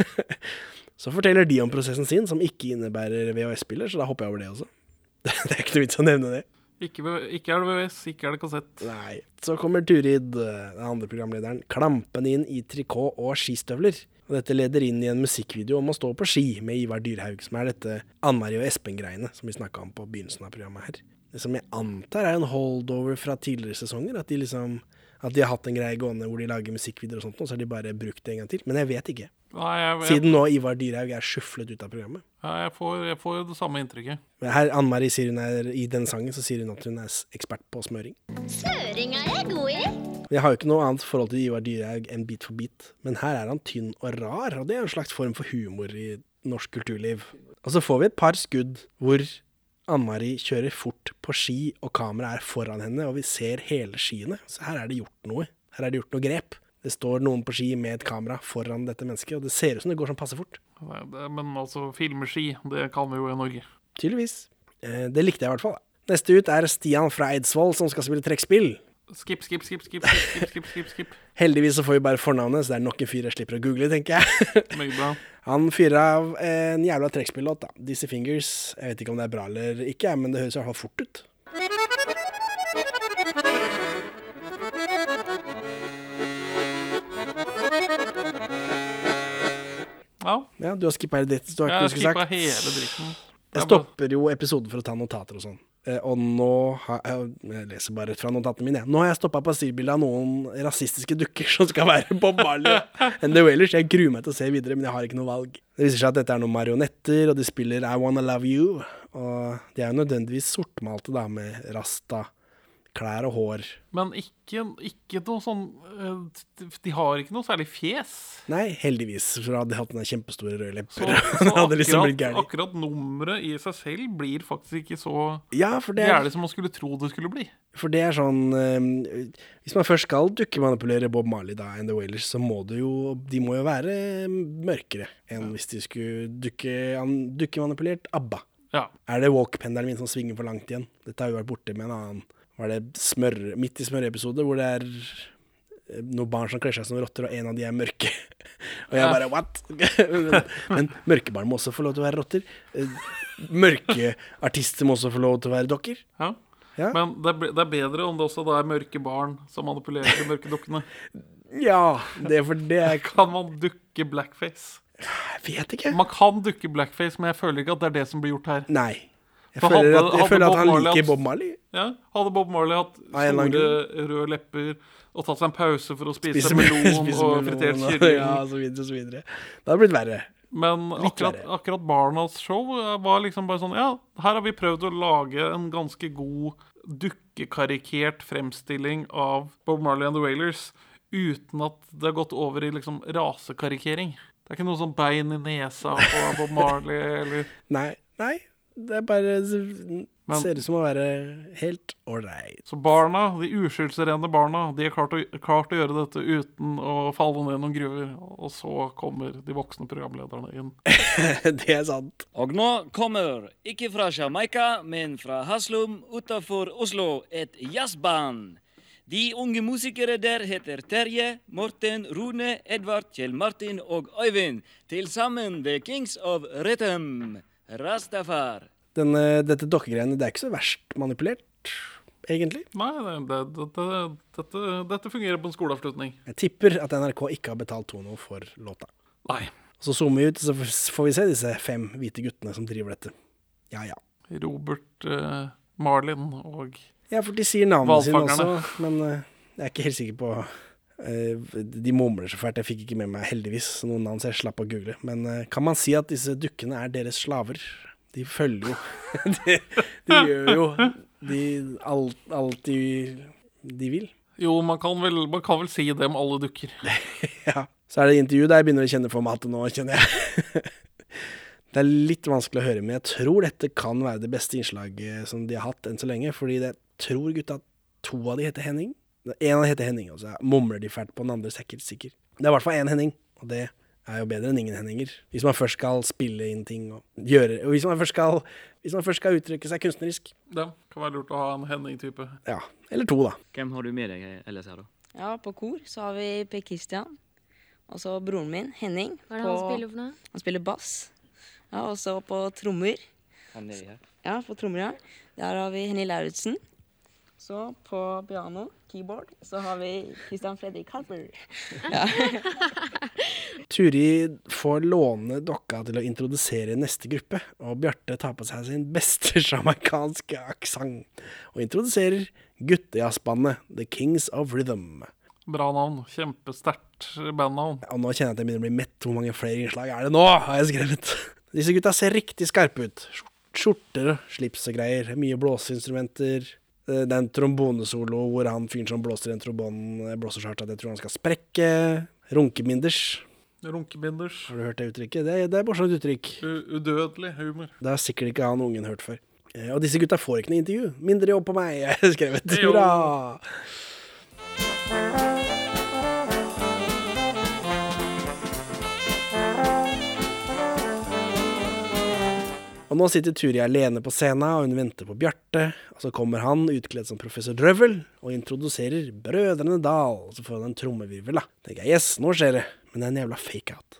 *laughs* Så forteller de om prosessen sin, som ikke innebærer VHS-spiller, så da hopper jeg over det også. *laughs* det er ikke noe vits å nevne det. Ikke, ikke er det VHS, ikke er det kassett. Nei. Så kommer Turid, eh, den andre programlederen, klampende inn i trikot og skistøvler. Og dette leder inn i en musikkvideo om å stå på ski med Ivar Dyrhaug, som er dette Ann-Mari og Espen-greiene som vi snakka om på begynnelsen av programmet her. Det som jeg antar er en holdover fra tidligere sesonger, at de liksom at de har hatt en greie gående hvor de lager musikkvideoer og sånt, og så har de bare brukt det en gang til. Men jeg vet ikke. Nei, jeg, jeg, Siden nå Ivar Dyrhaug er sjuflet ut av programmet. ja, jeg, får, jeg får det samme inntrykket. Her, Ann-Marie sier hun er, I den sangen så sier hun at hun er ekspert på smøring. Søring er jeg god i. Jeg har jo ikke noe annet forhold til Ivar Dyrhaug enn Bit for bit, men her er han tynn og rar, og det er en slags form for humor i norsk kulturliv. Og så får vi et par skudd hvor Ann-Mari kjører fort på ski, og kameraet er foran henne, og vi ser hele skiene. Så her er det gjort noe. Her er det gjort noe grep. Det står noen på ski med et kamera foran dette mennesket, og det ser ut som det går sånn passe fort. Men altså, filmeski, det kan vi jo i Norge. Tydeligvis. Eh, det likte jeg i hvert fall. Neste ut er Stian fra Eidsvoll som skal spille trekkspill. Skip, skip, skip, skip, skip, skip, skip, skip. *laughs* Heldigvis så får vi bare fornavnet, så det er nok en fyr jeg slipper å google, tenker jeg. *laughs* bra. Han fyrer av en jævla trekkspillåt, da. Dizzie Fingers. Jeg vet ikke om det er bra eller ikke, men det høres i hvert fall fort ut. Ja. du har skippa hele dritten? Du har ikke jeg har skippa hele dritten. Jeg stopper jo episoden for å ta notater og sånn. Eh, og nå har jeg, jeg leser bare fra notatene mine. Nå har jeg stoppa på stilbildet av noen rasistiske dukker som skal være Bob Marley *laughs* and The Wailers. Jeg gruer meg til å se videre, men jeg har ikke noe valg. Det viser seg at dette er noen marionetter, og de spiller I Wanna Love You. Og de er jo nødvendigvis sortmalte, da, med rasta klær og hår. Men ikke, ikke noe sånn eh, De har ikke noe særlig fjes. Nei, heldigvis, for da hadde de hatt den kjempestore røde lepper. Så, *laughs* så liksom akkurat, akkurat nummeret i seg selv blir faktisk ikke så Ja, gærent som man skulle tro det skulle bli. For det er sånn eh, Hvis man først skal dukkemanipulere Bob Marley da, and The Wailers, så må det jo De må jo være mørkere enn hvis de skulle dukke, dukkemanipulert ABBA. Ja. Er det walk-pendelen min som svinger for langt igjen? Dette har vi vært borte med en annen Var det smør, midt i smøreepisode, hvor det er eh, noen barn som kler seg som rotter, og en av de er mørke. *laughs* Og jeg bare what? *laughs* men, men mørke barn må også få lov til å være rotter. Eh, Mørke artister må også få lov til å være dokker. Ja. Ja. Men det er, det er bedre om det også da er mørke barn som manipulerer de mørke dukkene. *laughs* Ja, det er for det er Kan man dukke blackface? Jeg vet ikke. Man kan dukke blackface, men jeg føler ikke at det er det som blir gjort her. Nei. Jeg føler, hadde- at, jeg føler at han Marley liker hatt- Bob Marley. Ja, Hadde Bob Marley hatt store røde lepper og tatt seg en pause for å spise, Spise melon *laughs* spise og fritert kylling Ja, og så videre, så videre. Det hadde blitt verre. Men akkurat, verre. akkurat Barnas show var liksom bare sånn Ja, her har vi prøvd å lage en ganske god dukkekarikert fremstilling av Bob Marley and the Wailers uten at det har gått over i liksom rasekarikering. Det er ikke noe sånn bein i nesa på Bob Marley eller *laughs* Nei, nei. Det er bare Men- Ser ut som å være helt ålreit. Så barna, de uskyldsrene barna, de har klart å, klart å gjøre dette uten å falle ned noen gruver. Og så kommer de voksne programlederne inn. *laughs* det er sant. Og nå kommer, ikke fra Jamaica, men fra Haslum utenfor Oslo, et jazzband. De unge musikere der heter Terje, Morten, Rune, Edvard, Kjell Martin og Øyvind. Til sammen The Kings of Rhythm. Rastafar. Denne, dette dokkegreiene, det er ikke så verst manipulert, egentlig. Nei, det, det, dette, dette, dette fungerer på en skoleavslutning. Jeg tipper at NRK ikke har betalt Tono for låta. Nei. Så zoomer vi ut, så får vi se disse fem hvite guttene som driver dette. Ja, ja. Robert uh, Marlin og Ja, for de sier navnet sine også, men uh, jeg er ikke helt sikker på eh, De mumler så fælt. Jeg fikk ikke med meg heldigvis noen navn, så jeg slapp å google. Men eh, kan man si at disse dukkene er deres slaver? De følger jo *laughs* de, de gjør jo de, alt, alt de, de vil. Jo, man kan, vel, man kan vel si det om alle dukker. *laughs* Ja. Så er det intervju der jeg begynner å kjenne formatet nå, kjenner jeg. *laughs* Det er litt vanskelig å høre, men jeg tror dette kan være det beste innslaget som de har hatt enn så lenge. Fordi jeg tror gutta to av de heter Henning. En heter Henning, og så mumler de fælt på den andre, er helt sikker. Det er i hvert fall én Henning, og det er jo bedre enn ingen Henninger. Hvis man først skal spille inn ting og gjøre Og hvis man først skal, hvis man først skal uttrykke seg kunstnerisk. Det kan være lurt å ha en Henning-type. Ja. Eller to, da. Hvem har du med deg ellers her, da? Ja, på kor så har vi Per Christian. Og så broren min, Henning. Hva er det han spiller for noe? Han spiller bass. Ja, og så på trommer. Han er her. Ja, på trommer, ja. Der har vi Henny Lauritzen. Så på piano, keyboard, så har vi Christian Fredrik Harper. Ja. *laughs* Turi får låne dokka til å introdusere neste gruppe, og Bjarte tar på seg sin beste *laughs* sjamaikanske aksent og introduserer guttejazzbandet The Kings of Rhythm. Bra navn. Kjempesterkt bandnavn. Og nå kjenner jeg at jeg begynner å bli mett. Hvor mange flere innslag er det nå? har jeg skrevet. Disse gutta ser riktig skarpe ut. Skjorter og slips og greier. Mye blåseinstrumenter. Eh, Det er en trombonesolo hvor han fyren som blåser i en trombon, eh, blåser så hardt at jeg tror han skal sprekke. Runkeminders. Runkebinders. Har du hørt det uttrykket? Det, det er morsomt uttrykk. U udødelig humor. Det har sikkert ikke han ungen hørt før. Eh, Og disse gutta får ikke noe intervju. Mindre jobb på meg, jeg *laughs* skrevet. Hurra! Og nå sitter Turi alene på scenen, og hun venter på Bjarte. Og så kommer han utkledd som professor Drøvel og introduserer Brødrene Dal. Og så får han en trommevirvel, da. Tenker jeg, yes, nå skjer det. Men det er en jævla fake-out.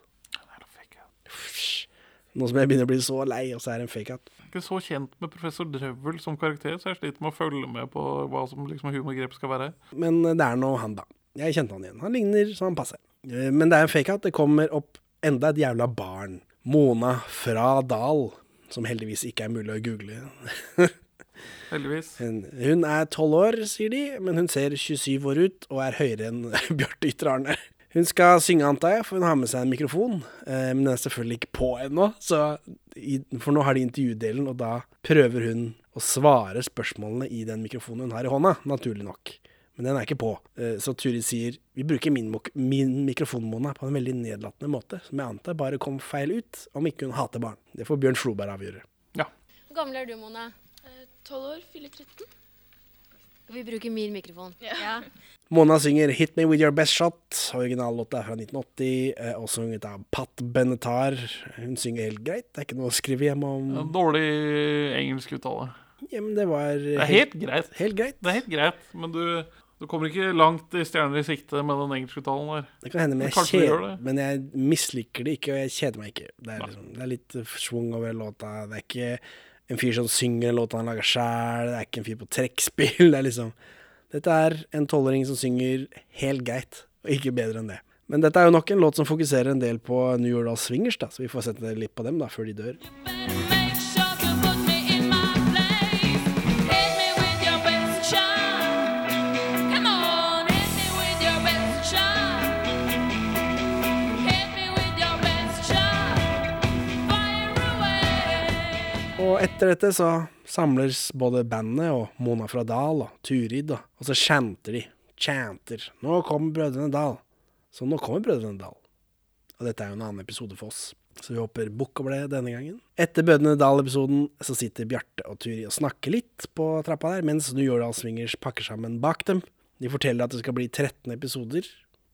Nå som jeg begynner å bli så lei, og så er det en fake-out. Ikke så kjent med professor Drøvel som karakter, så jeg sliter med å følge med på hva som liksom humorgrep skal være. Men det er nå han, da. Jeg kjente han igjen. Han ligner så han passer. Eh, Men det er en fake-out. Det kommer opp enda et jævla barn. Mona fra Dal. Som heldigvis ikke er mulig å google. Heldigvis. *laughs* Hun, er tolv år, sier de, men hun ser 27 år ut og er høyere enn *laughs* Bjarte Ytre Arne. Hun skal synge, antar jeg, for hun har med seg en mikrofon. Eh, men den er selvfølgelig ikke på ennå, for nå har de intervjudelen, og da prøver hun å svare spørsmålene i den mikrofonen hun har i hånda, naturlig nok. Men den er ikke på. Eh, så Turi sier vi bruker min, min mikrofon, Mona, på en veldig nedlatende måte, som jeg antar bare kom feil ut, om ikke hun hater barn. Det får Bjørn Floberg avgjøre. Hvor gammel er du, Mona? Tolv år, fyller 13. Vi bruker min mikrofon? Ja. Mona synger 'Hit Me With Your Best Shot'. Originallåta er fra 1980, Også og sunget av Pat Benetar. Hun synger helt greit, det er ikke noe å skrive hjem om. En Dårlig engelsk uttale. Ja, men det var Det er helt greit. Helt greit. Det er helt greit, men du, du kommer ikke langt i stjerner i sikte med den engelskuttalen der. Det kan hende, men jeg, kjeder, det. men jeg misliker det ikke, og jeg kjeder meg ikke. Det er, liksom, det er litt eh, schwung over låta. Det er ikke en fyr som synger en låt han lager sjæl. Det er ikke en fyr på trekkspill. *laughs* Det er liksom Dette er en tolvåring som synger helt greit, og ikke bedre enn det. Men dette er jo nok en låt som fokuserer en del på New York Swingers, da, så vi får sette litt på dem da, før de dør. Etter dette så samles både bandet og Mona fra Dal og Turid, da, og så chanter de. Chanter. Nå kommer Brødrene Dal. Så nå kommer Brødrene Dal. Og dette er jo en annen episode for oss. Så vi hopper bukk og ble denne gangen. Etter Brødrene Dal-episoden så sitter Bjarte og Turi og snakker litt på trappa der, mens New York Swingers pakker sammen bak dem. De forteller at det skal bli 13 episoder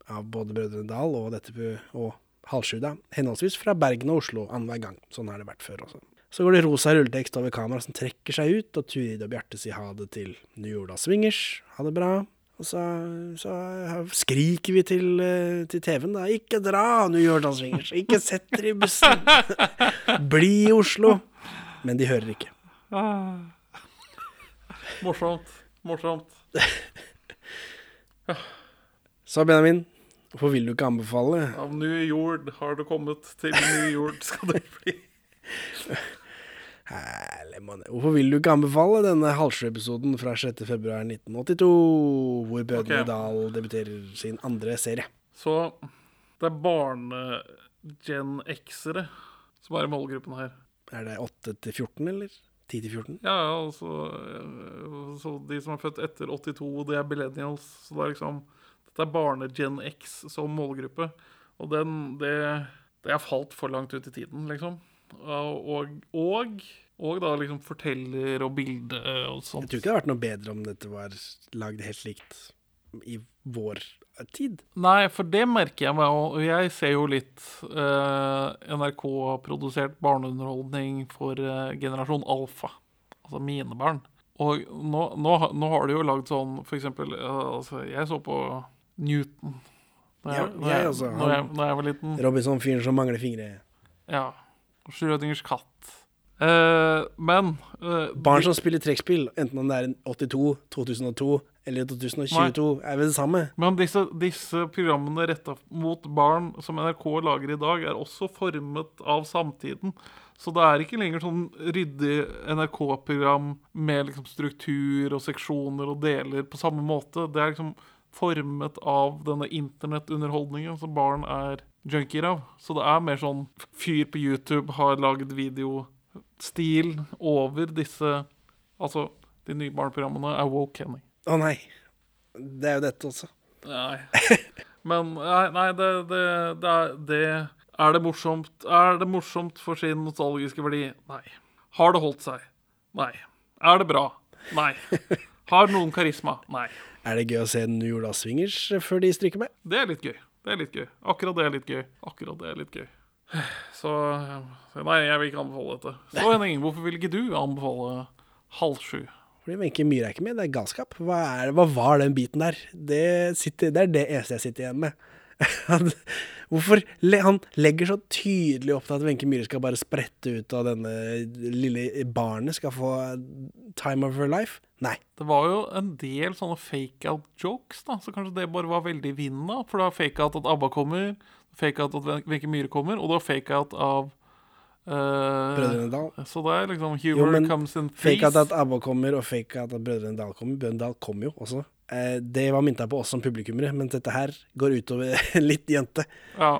av både Brødrene Dal og dette og Halvsjuda. Henholdsvis fra Bergen og Oslo annenhver gang. Sånn har det vært før også. Så går det rosa rulletekst over kamera som trekker seg ut, og Turid og Bjarte sier ha det til New Jorda Swingers. Ha det bra. Og så, så skriker vi til, eh, til TV-en, da. Ikke dra, New Jorda Swingers. Ikke sett dere i bussen. *laughs* Bli i Oslo. Men de hører ikke. Ah. Morsomt. Morsomt. *laughs* Så Benjamin, hvorfor vil du ikke anbefale? Av ny jord har det kommet til ny jord skal det bli. *laughs* Herlig. Hvorfor vil du ikke anbefale denne halvsju-episoden fra 6. februar 1982, hvor Brødrene Ok. Dahl debuterer sin andre serie? Så det er barne-gen X-ere som er i målgruppen her. Er det 8 til 14, eller? 10 til 14? Ja, altså Så de som er født etter 82, det er millennials. Så det er liksom Dette er barne-gen X som målgruppe. Og den Det, det er falt for langt ut i tiden, liksom. Og, og, og da liksom forteller og bilde og Jeg sånt. tror ikke det hadde vært noe bedre om dette var lagd helt likt i vår tid. Nei, for det merker jeg meg òg. Jeg ser jo litt eh, NRK-produsert barneunderholdning for eh, generasjon alfa. Altså mine barn. Og nå, nå, nå har de jo lagd sånn for eksempel eh, altså, Jeg så på Newton. Når Ja, jeg også. Når jeg, når jeg var liten. Robinson-fyren som mangler fingre. Ja. Og Schrødingers katt. Eh, men uh, Barn som spiller trekkspill, enten om det er en 82, 2002 eller 2022, er vel det samme. Men disse, disse programmene retta mot barn som NRK lager i dag, er også formet av samtiden. Så det er ikke lenger sånn ryddig NRK-program med liksom struktur og seksjoner og deler på samme måte. Det er liksom formet av denne internettunderholdningen som barn er junkier av. Så det er mer sånn fyr på YouTube har lagd videostil over disse Altså, de nye barneprogrammene er woke, Henning. Å nei. Det er jo dette også. Nei. Men nei, nei det, det, det, er, det Er det morsomt Er det morsomt for sin nostalgiske verdi? Nei. Har det holdt seg? Nei. Er det bra? Nei. Har noen karisma? Nei. Er det gøy å se New York Swingers før de stryker med? Det er litt gøy. Det er litt gøy. Akkurat det er litt gøy. Akkurat det er litt gøy. Så Nei, jeg vil ikke anbefale dette. Så Henning, hvorfor vil ikke du anbefale Halv sju? Fordi Wenche Myhre er ikke med, det er galskap. Hva, er, hva var den biten der? Det, sitter, det er det eneste jeg sitter igjen med. *laughs* Han- Hvorfor Han legger så tydelig opp til at Wenche Myhre skal bare sprette ut av denne lille barnet, skal få time of her life. Nei. Det var jo en del sånne fake-out-jokes, da, så kanskje det bare var veldig vinnende. For da har fake-out at ABBA kommer, fake-out at Wenche Myhre kommer, og du har fake-out av Uh, Brødrene Dal. Så det er liksom Jo, humor men comes in peace. Fake-out at, ABBA kommer, og fake-out at Brødrene Dal kommer. Brødrene Dal kom jo også. Eh, det var minta på oss som publikummere, men dette her går utover *laughs* litt jente. Ja.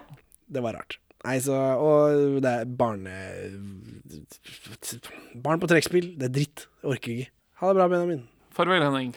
Det var rart. Nei, så Og det er barne... Barn på trekkspill. Det er dritt. Jeg orker ikke. Ha det bra, Benjamin. Farvel, Henning.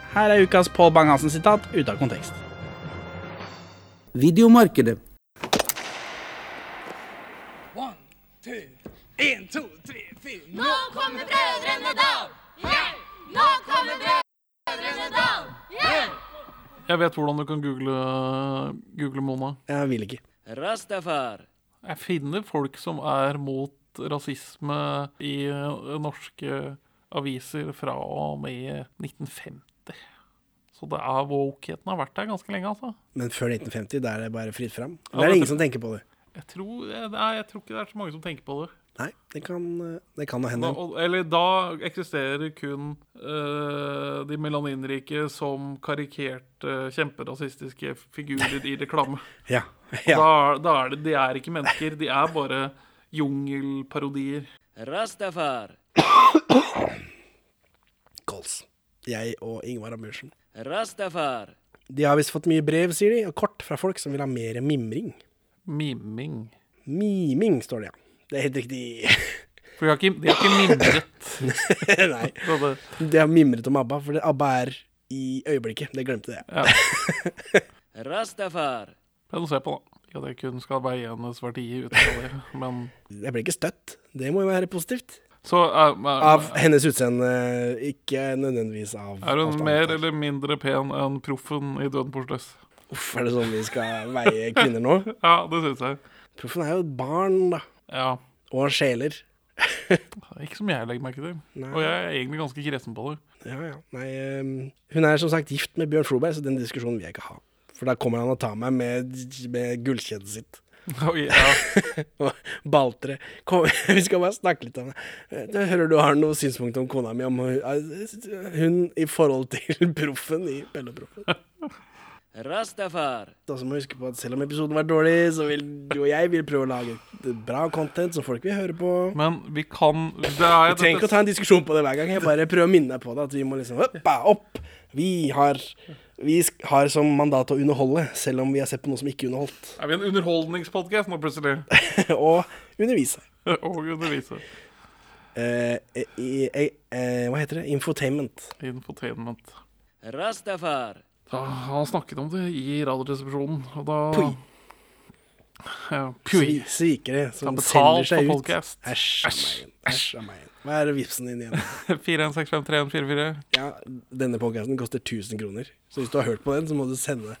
Her er ukas Pål Bang-Hansen-sitat ute av kontekst. Videomarkedet. En, to, tre, fire. Nå kommer Brødrene Dal! Yeah! Nå kommer Brødrene Dal! Yeah! Jeg vet hvordan du kan google, google Mona. Jeg vil ikke. Rastafar. Jeg finner folk som er mot rasisme i eh, norske aviser fra og med 1950. Så det er wokeheten har vært der ganske lenge, altså. Men før 1950, da er det bare fritt fram? Ja, Eller er det det- ingen som tenker på det? Jeg tror, nei, jeg tror ikke det er så mange som tenker på det. Nei, det kan, det kan hende. Da, eller da eksisterer kun uh, de melaninrike som karikerte kjemperasistiske figurer i reklame. *laughs* Ja, ja. Da, er- da er det, de er ikke mennesker, de er bare jungelparodier. Rastafar. Goals. Jeg og Ingvar Amundsen. Rastafar. De har visst fått mye brev, sier de, og kort fra folk som vil ha mer mimring. Miming. Miming, står det, ja. Det er helt riktig. *laughs* For de har ikke, de har ikke mimret. *laughs* Nei. De har mimret om ABBA, for ABBA er i øyeblikket. Det glemte jeg. Ja. *laughs* Rastafar. Å se på, da. Ikke at jeg kun skal veie hennes verdi ut det, men Jeg ble ikke støtt. Det må jo være positivt. Så er, er, Av hennes utseende, ikke nødvendigvis av er hun mer annet. eller mindre pen enn proffen i Døden Porsløs? Uff, er det sånn vi skal veie kvinner nå? *laughs* Ja, det syns jeg. Proffen er jo et barn, da. Ja. Og sjeler. *laughs* Ikke som jeg legger merke til. Nei. Og jeg er egentlig ganske kresen på det. Ja, ja. Nei, ehm, hun er som sagt gift med Bjørn Floberg, så den diskusjonen vil jeg ikke ha. For da kommer han og tar meg med, med gullkjedet sitt. *laughs* Oi, yeah. *laughs* baltre. Kom, *laughs* vi skal bare snakke litt om det. Jeg hører du har noen synspunkter om kona mi, om hun, hun i forhold til proffen i Pelleproffen. Rastafar. Da så må vi huske på at selv om episoden var dårlig, så vil du og jeg vil prøve å lage bra content som folk vil høre på. Men vi kan Vi trenger ikke å ta en diskusjon på det hver gang. Jeg bare prøver å minne deg på det. At vi må liksom opp, opp. Vi har, vi har som mandat å underholde, selv om vi har sett på noe som ikke underholdt. Er vi en underholdningspodkast nå, plutselig? *laughs* og undervise. *laughs* Og undervise. Uh, i, i, eh, hva heter det? Infotainment. Infotainment. Rastafar. Da, han snakket om det i Radioresepsjonen, og da Pui. Ja, Svikere som Ta selger seg ut. Æsj. Æsj. Æsj. Hva er vipsen din igjen? *laughs* 41653144. Ja, denne podcasten koster 1000 kroner. Så hvis du har hørt på den, så må du sende